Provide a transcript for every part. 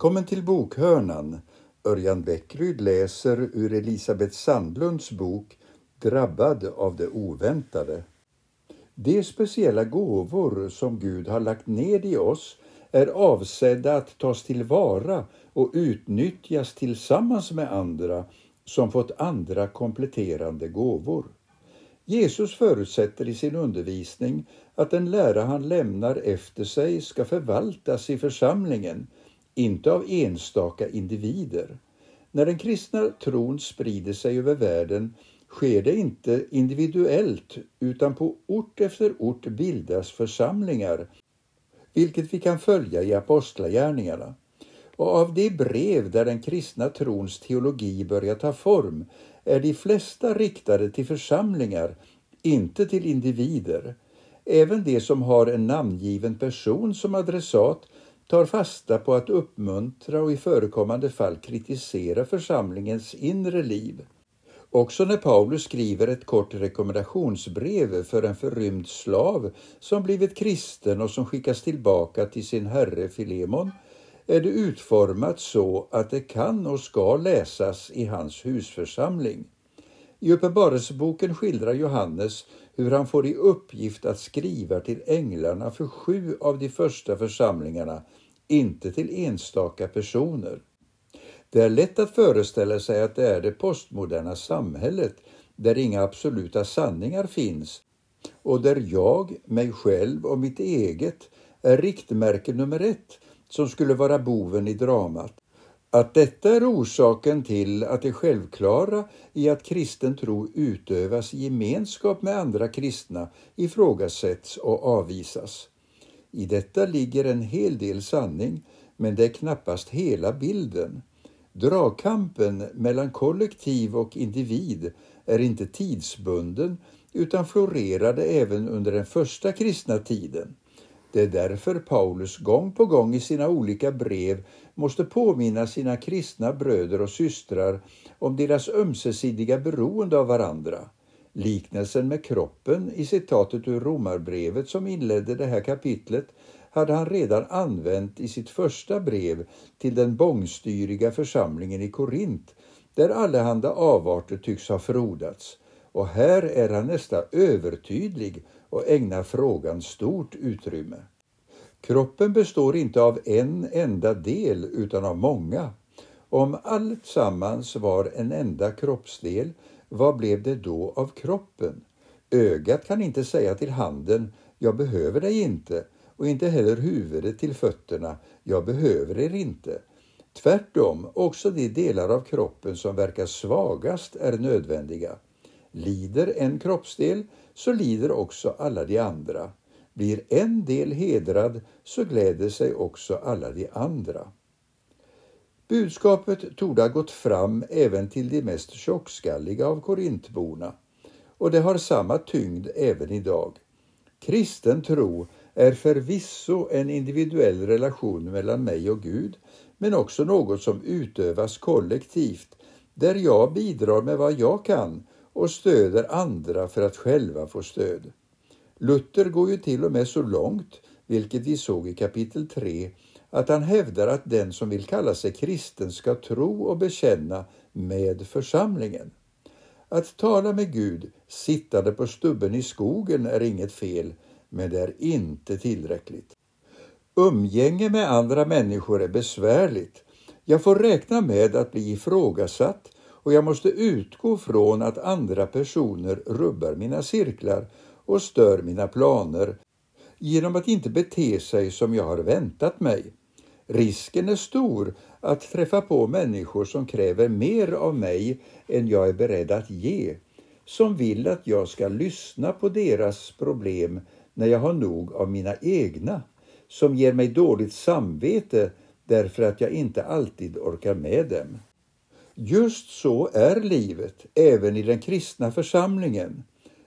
Välkommen till Bokhörnan. Örjan Bäckryd läser ur Elisabeth Sandlunds bok Drabbad av det oväntade. De speciella gåvor som Gud har lagt ned i oss är avsedda att tas tillvara och utnyttjas tillsammans med andra som fått andra kompletterande gåvor. Jesus förutsätter i sin undervisning att den lära han lämnar efter sig ska förvaltas i församlingen inte av enstaka individer. När den kristna tron sprider sig över världen sker det inte individuellt utan på ort efter ort bildas församlingar, vilket vi kan följa i Apostlagärningarna. Och av de brev där den kristna trons teologi börjar ta form är de flesta riktade till församlingar, inte till individer. Även de som har en namngiven person som adressat tar fasta på att uppmuntra och i förekommande fall kritisera församlingens inre liv. Också när Paulus skriver ett kort rekommendationsbrev för en förrymd slav som blivit kristen och som skickas tillbaka till sin herre Filemon är det utformat så att det kan och ska läsas i hans husförsamling. I Uppenbarelseboken skildrar Johannes hur han får i uppgift att skriva till änglarna för sju av de första församlingarna inte till enstaka personer. Det är lätt att föreställa sig att det är det postmoderna samhället där inga absoluta sanningar finns och där jag, mig själv och mitt eget är riktmärke nummer ett som skulle vara boven i dramat. Att detta är orsaken till att det självklara i att kristen tro utövas i gemenskap med andra kristna ifrågasätts och avvisas. I detta ligger en hel del sanning, men det är knappast hela bilden. Dragkampen mellan kollektiv och individ är inte tidsbunden utan florerade även under den första kristna tiden. Det är därför Paulus gång på gång i sina olika brev måste påminna sina kristna bröder och systrar om deras ömsesidiga beroende av varandra. Liknelsen med kroppen i citatet ur Romarbrevet som inledde det här kapitlet hade han redan använt i sitt första brev till den bångstyriga församlingen i Korint där allehanda avarter tycks ha frodats. Och här är han nästan övertydlig och ägnar frågan stort utrymme. Kroppen består inte av en enda del utan av många. Om allt sammans var en enda kroppsdel vad blev det då av kroppen? Ögat kan inte säga till handen, jag behöver dig inte, och inte heller huvudet till fötterna, jag behöver er inte. Tvärtom, också de delar av kroppen som verkar svagast är nödvändiga. Lider en kroppsdel så lider också alla de andra. Blir en del hedrad så gläder sig också alla de andra. Budskapet torde ha gått fram även till de mest tjockskalliga av korintborna och det har samma tyngd även idag. Kristen tro är förvisso en individuell relation mellan mig och Gud men också något som utövas kollektivt där jag bidrar med vad jag kan och stöder andra för att själva få stöd. Luther går ju till och med så långt, vilket vi såg i kapitel 3, att han hävdar att den som vill kalla sig kristen ska tro och bekänna med församlingen. Att tala med Gud sittande på stubben i skogen är inget fel, men det är inte tillräckligt. Umgänge med andra människor är besvärligt. Jag får räkna med att bli ifrågasatt och jag måste utgå från att andra personer rubbar mina cirklar och stör mina planer genom att inte bete sig som jag har väntat mig. Risken är stor att träffa på människor som kräver mer av mig än jag är beredd att ge, som vill att jag ska lyssna på deras problem när jag har nog av mina egna, som ger mig dåligt samvete därför att jag inte alltid orkar med dem. Just så är livet även i den kristna församlingen.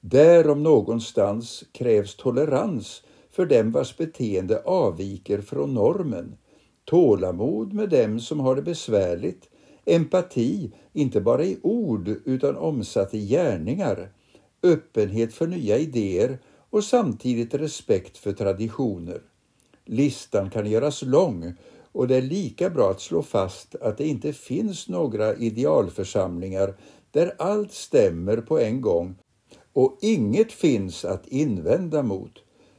Där om någonstans krävs tolerans för dem vars beteende avviker från normen tålamod med dem som har det besvärligt, empati, inte bara i ord utan omsatt i gärningar, öppenhet för nya idéer och samtidigt respekt för traditioner. Listan kan göras lång och det är lika bra att slå fast att det inte finns några idealförsamlingar där allt stämmer på en gång och inget finns att invända mot.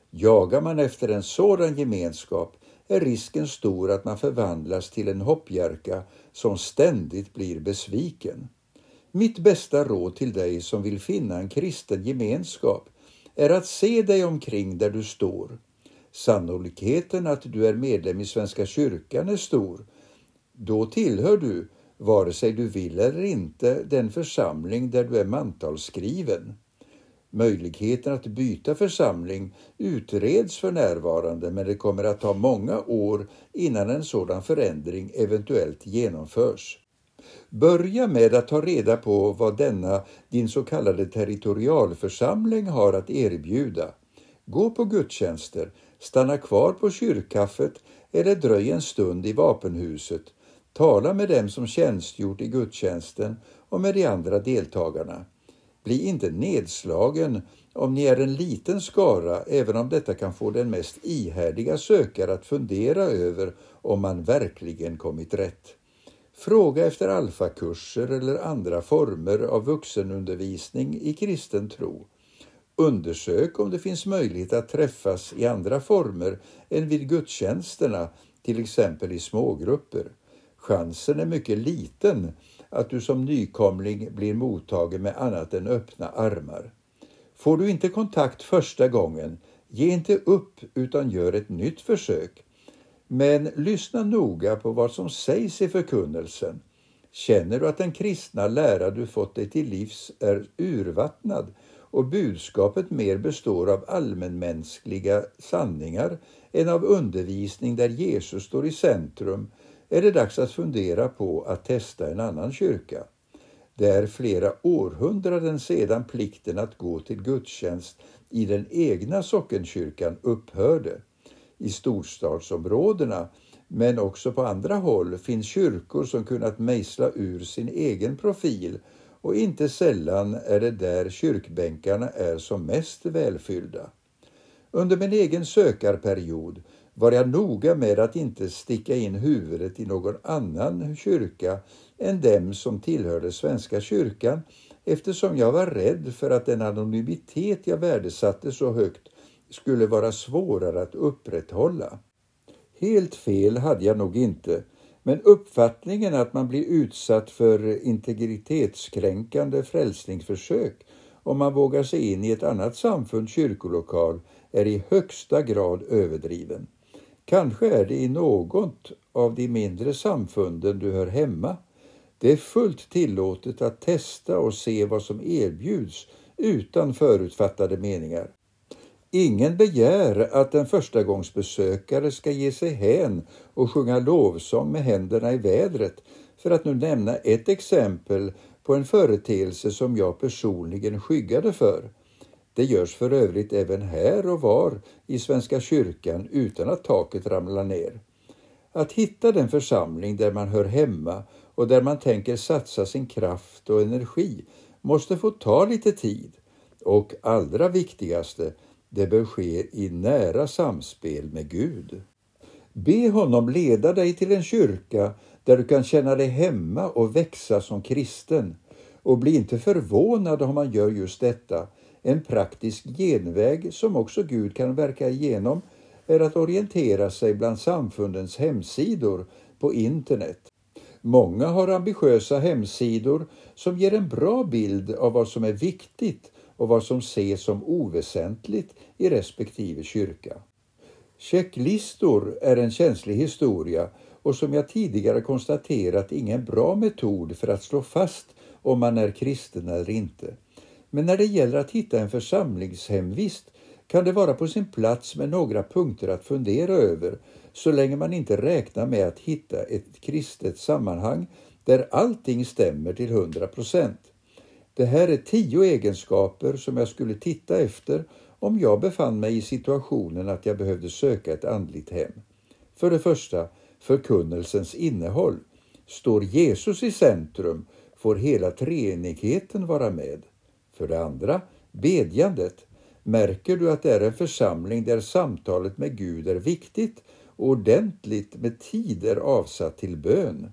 Jagar man efter en sådan gemenskap är risken stor att man förvandlas till en hoppjerka som ständigt blir besviken. Mitt bästa råd till dig som vill finna en kristen gemenskap är att se dig omkring där du står. Sannolikheten att du är medlem i Svenska kyrkan är stor. Då tillhör du, vare sig du vill eller inte, den församling där du är mantalsskriven. Möjligheten att byta församling utreds för närvarande men det kommer att ta många år innan en sådan förändring eventuellt genomförs. Börja med att ta reda på vad denna din så kallade territorialförsamling har att erbjuda. Gå på gudstjänster, stanna kvar på kyrkkaffet eller dröj en stund i vapenhuset. Tala med dem som tjänstgjort i gudstjänsten och med de andra deltagarna. Bli inte nedslagen om ni är en liten skara, även om detta kan få den mest ihärdiga sökare att fundera över om man verkligen kommit rätt. Fråga efter alfakurser eller andra former av vuxenundervisning i kristen tro. Undersök om det finns möjlighet att träffas i andra former än vid gudstjänsterna, till exempel i smågrupper. Chansen är mycket liten att du som nykomling blir mottagen med annat än öppna armar. Får du inte kontakt första gången, ge inte upp utan gör ett nytt försök. Men lyssna noga på vad som sägs i förkunnelsen. Känner du att den kristna lära du fått dig till livs är urvattnad och budskapet mer består av allmänmänskliga sanningar än av undervisning där Jesus står i centrum är det dags att fundera på att testa en annan kyrka. Det är flera århundraden sedan plikten att gå till gudstjänst i den egna sockenkyrkan upphörde. I storstadsområdena, men också på andra håll, finns kyrkor som kunnat mejsla ur sin egen profil och inte sällan är det där kyrkbänkarna är som mest välfyllda. Under min egen sökarperiod var jag noga med att inte sticka in huvudet i någon annan kyrka än dem som tillhörde Svenska kyrkan eftersom jag var rädd för att den anonymitet jag värdesatte så högt skulle vara svårare att upprätthålla. Helt fel hade jag nog inte, men uppfattningen att man blir utsatt för integritetskränkande frälsningsförsök om man vågar sig in i ett annat samfunds kyrkolokal är i högsta grad överdriven. Kanske är det i något av de mindre samfunden du hör hemma. Det är fullt tillåtet att testa och se vad som erbjuds utan förutfattade meningar. Ingen begär att en förstagångsbesökare ska ge sig hän och sjunga lovsång med händerna i vädret, för att nu nämna ett exempel på en företeelse som jag personligen skyggade för. Det görs för övrigt även här och var i Svenska kyrkan utan att taket ramlar ner. Att hitta den församling där man hör hemma och där man tänker satsa sin kraft och energi måste få ta lite tid. Och allra viktigaste, det bör ske i nära samspel med Gud. Be honom leda dig till en kyrka där du kan känna dig hemma och växa som kristen. Och bli inte förvånad om han gör just detta en praktisk genväg som också Gud kan verka igenom är att orientera sig bland samfundens hemsidor på internet. Många har ambitiösa hemsidor som ger en bra bild av vad som är viktigt och vad som ses som oväsentligt i respektive kyrka. Checklistor är en känslig historia och som jag tidigare konstaterat ingen bra metod för att slå fast om man är kristen eller inte. Men när det gäller att hitta en församlingshemvist kan det vara på sin plats med några punkter att fundera över så länge man inte räknar med att hitta ett kristet sammanhang där allting stämmer till 100 procent. Det här är tio egenskaper som jag skulle titta efter om jag befann mig i situationen att jag behövde söka ett andligt hem. För det första, förkunnelsens innehåll. Står Jesus i centrum får hela treenigheten vara med. För det andra, bedjandet. Märker du att det är en församling där samtalet med Gud är viktigt och ordentligt med tid är avsatt till bön.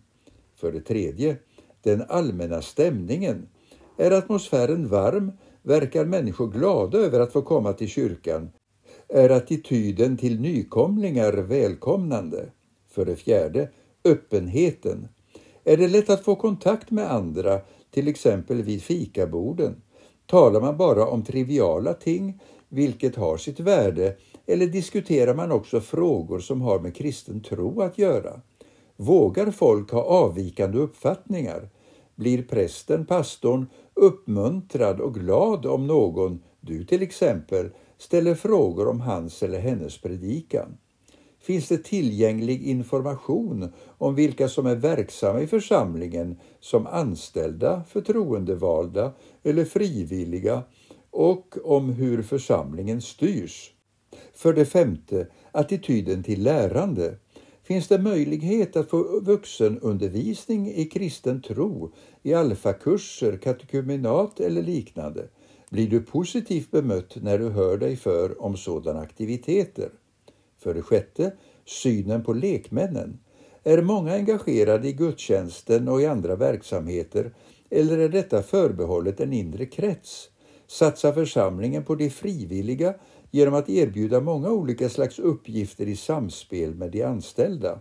För det tredje, den allmänna stämningen. Är atmosfären varm verkar människor glada över att få komma till kyrkan. Är attityden till nykomlingar välkomnande? För det fjärde, öppenheten. Är det lätt att få kontakt med andra, till exempel vid fikaborden? Talar man bara om triviala ting, vilket har sitt värde, eller diskuterar man också frågor som har med kristen tro att göra? Vågar folk ha avvikande uppfattningar? Blir prästen, pastorn, uppmuntrad och glad om någon, du till exempel, ställer frågor om hans eller hennes predikan? Finns det tillgänglig information om vilka som är verksamma i församlingen som anställda, förtroendevalda eller frivilliga och om hur församlingen styrs? För det femte, attityden till lärande. Finns det möjlighet att få vuxenundervisning i kristen tro i alfakurser, katekumenat eller liknande? Blir du positivt bemött när du hör dig för om sådana aktiviteter? För det sjätte, synen på lekmännen. Är många engagerade i gudstjänsten och i andra verksamheter eller är detta förbehållet en inre krets? Satsar församlingen på de frivilliga genom att erbjuda många olika slags uppgifter i samspel med de anställda?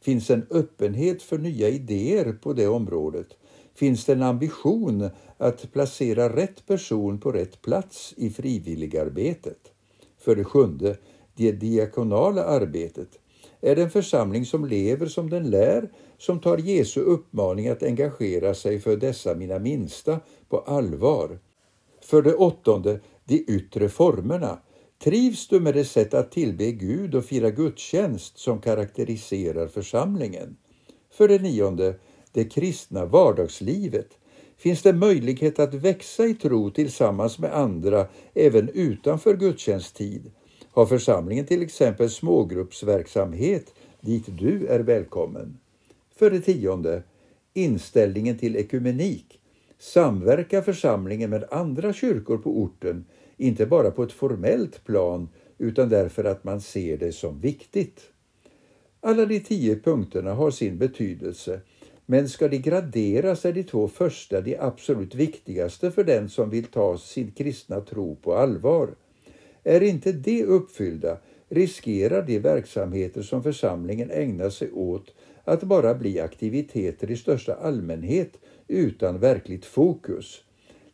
Finns en öppenhet för nya idéer på det området? Finns det en ambition att placera rätt person på rätt plats i frivilligarbetet? För det sjunde, det diakonala arbetet är det en församling som lever som den lär, som tar Jesu uppmaning att engagera sig för dessa mina minsta på allvar. För det åttonde, de yttre formerna. Trivs du med det sätt att tillbe Gud och fira gudstjänst som karaktäriserar församlingen? För det nionde, det kristna vardagslivet. Finns det möjlighet att växa i tro tillsammans med andra även utanför gudstjänsttid? Har församlingen till exempel smågruppsverksamhet dit du är välkommen? För det tionde, inställningen till ekumenik. Samverkar församlingen med andra kyrkor på orten, inte bara på ett formellt plan utan därför att man ser det som viktigt. Alla de tio punkterna har sin betydelse, men ska de graderas är de två första de absolut viktigaste för den som vill ta sin kristna tro på allvar. Är inte de uppfyllda riskerar de verksamheter som församlingen ägnar sig åt att bara bli aktiviteter i största allmänhet utan verkligt fokus.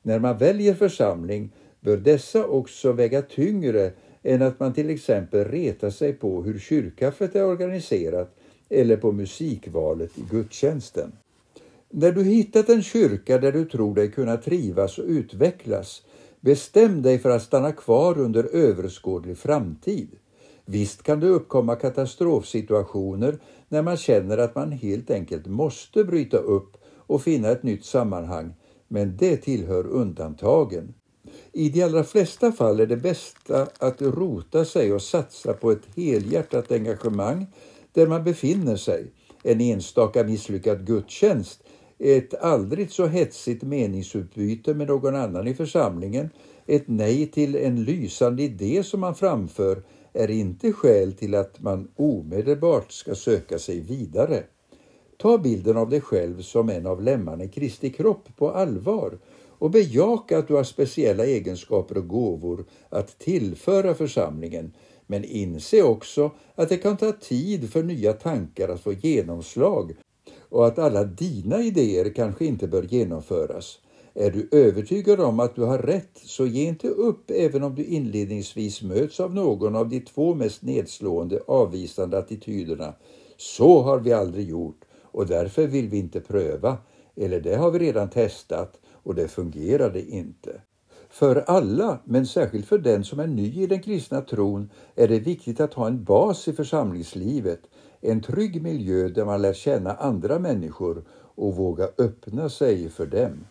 När man väljer församling bör dessa också väga tyngre än att man till exempel retar sig på hur kyrkkaffet är organiserat eller på musikvalet i gudstjänsten. När du hittat en kyrka där du tror dig kunna trivas och utvecklas Bestäm dig för att stanna kvar under överskådlig framtid. Visst kan det uppkomma katastrofsituationer när man känner att man helt enkelt måste bryta upp och finna ett nytt sammanhang, men det tillhör undantagen. I de allra flesta fall är det bästa att rota sig och satsa på ett helhjärtat engagemang där man befinner sig. En enstaka misslyckad gudstjänst ett aldrig så hetsigt meningsutbyte med någon annan i församlingen, ett nej till en lysande idé som man framför är inte skäl till att man omedelbart ska söka sig vidare. Ta bilden av dig själv som en av lemmarna i Kristi kropp på allvar och bejaka att du har speciella egenskaper och gåvor att tillföra församlingen men inse också att det kan ta tid för nya tankar att få genomslag och att alla dina idéer kanske inte bör genomföras. Är du övertygad om att du har rätt, så ge inte upp även om du inledningsvis möts av någon av de två mest nedslående avvisande attityderna. Så har vi aldrig gjort och därför vill vi inte pröva. Eller det har vi redan testat och det fungerade inte. För alla, men särskilt för den som är ny i den kristna tron, är det viktigt att ha en bas i församlingslivet en trygg miljö där man lär känna andra människor och våga öppna sig för dem.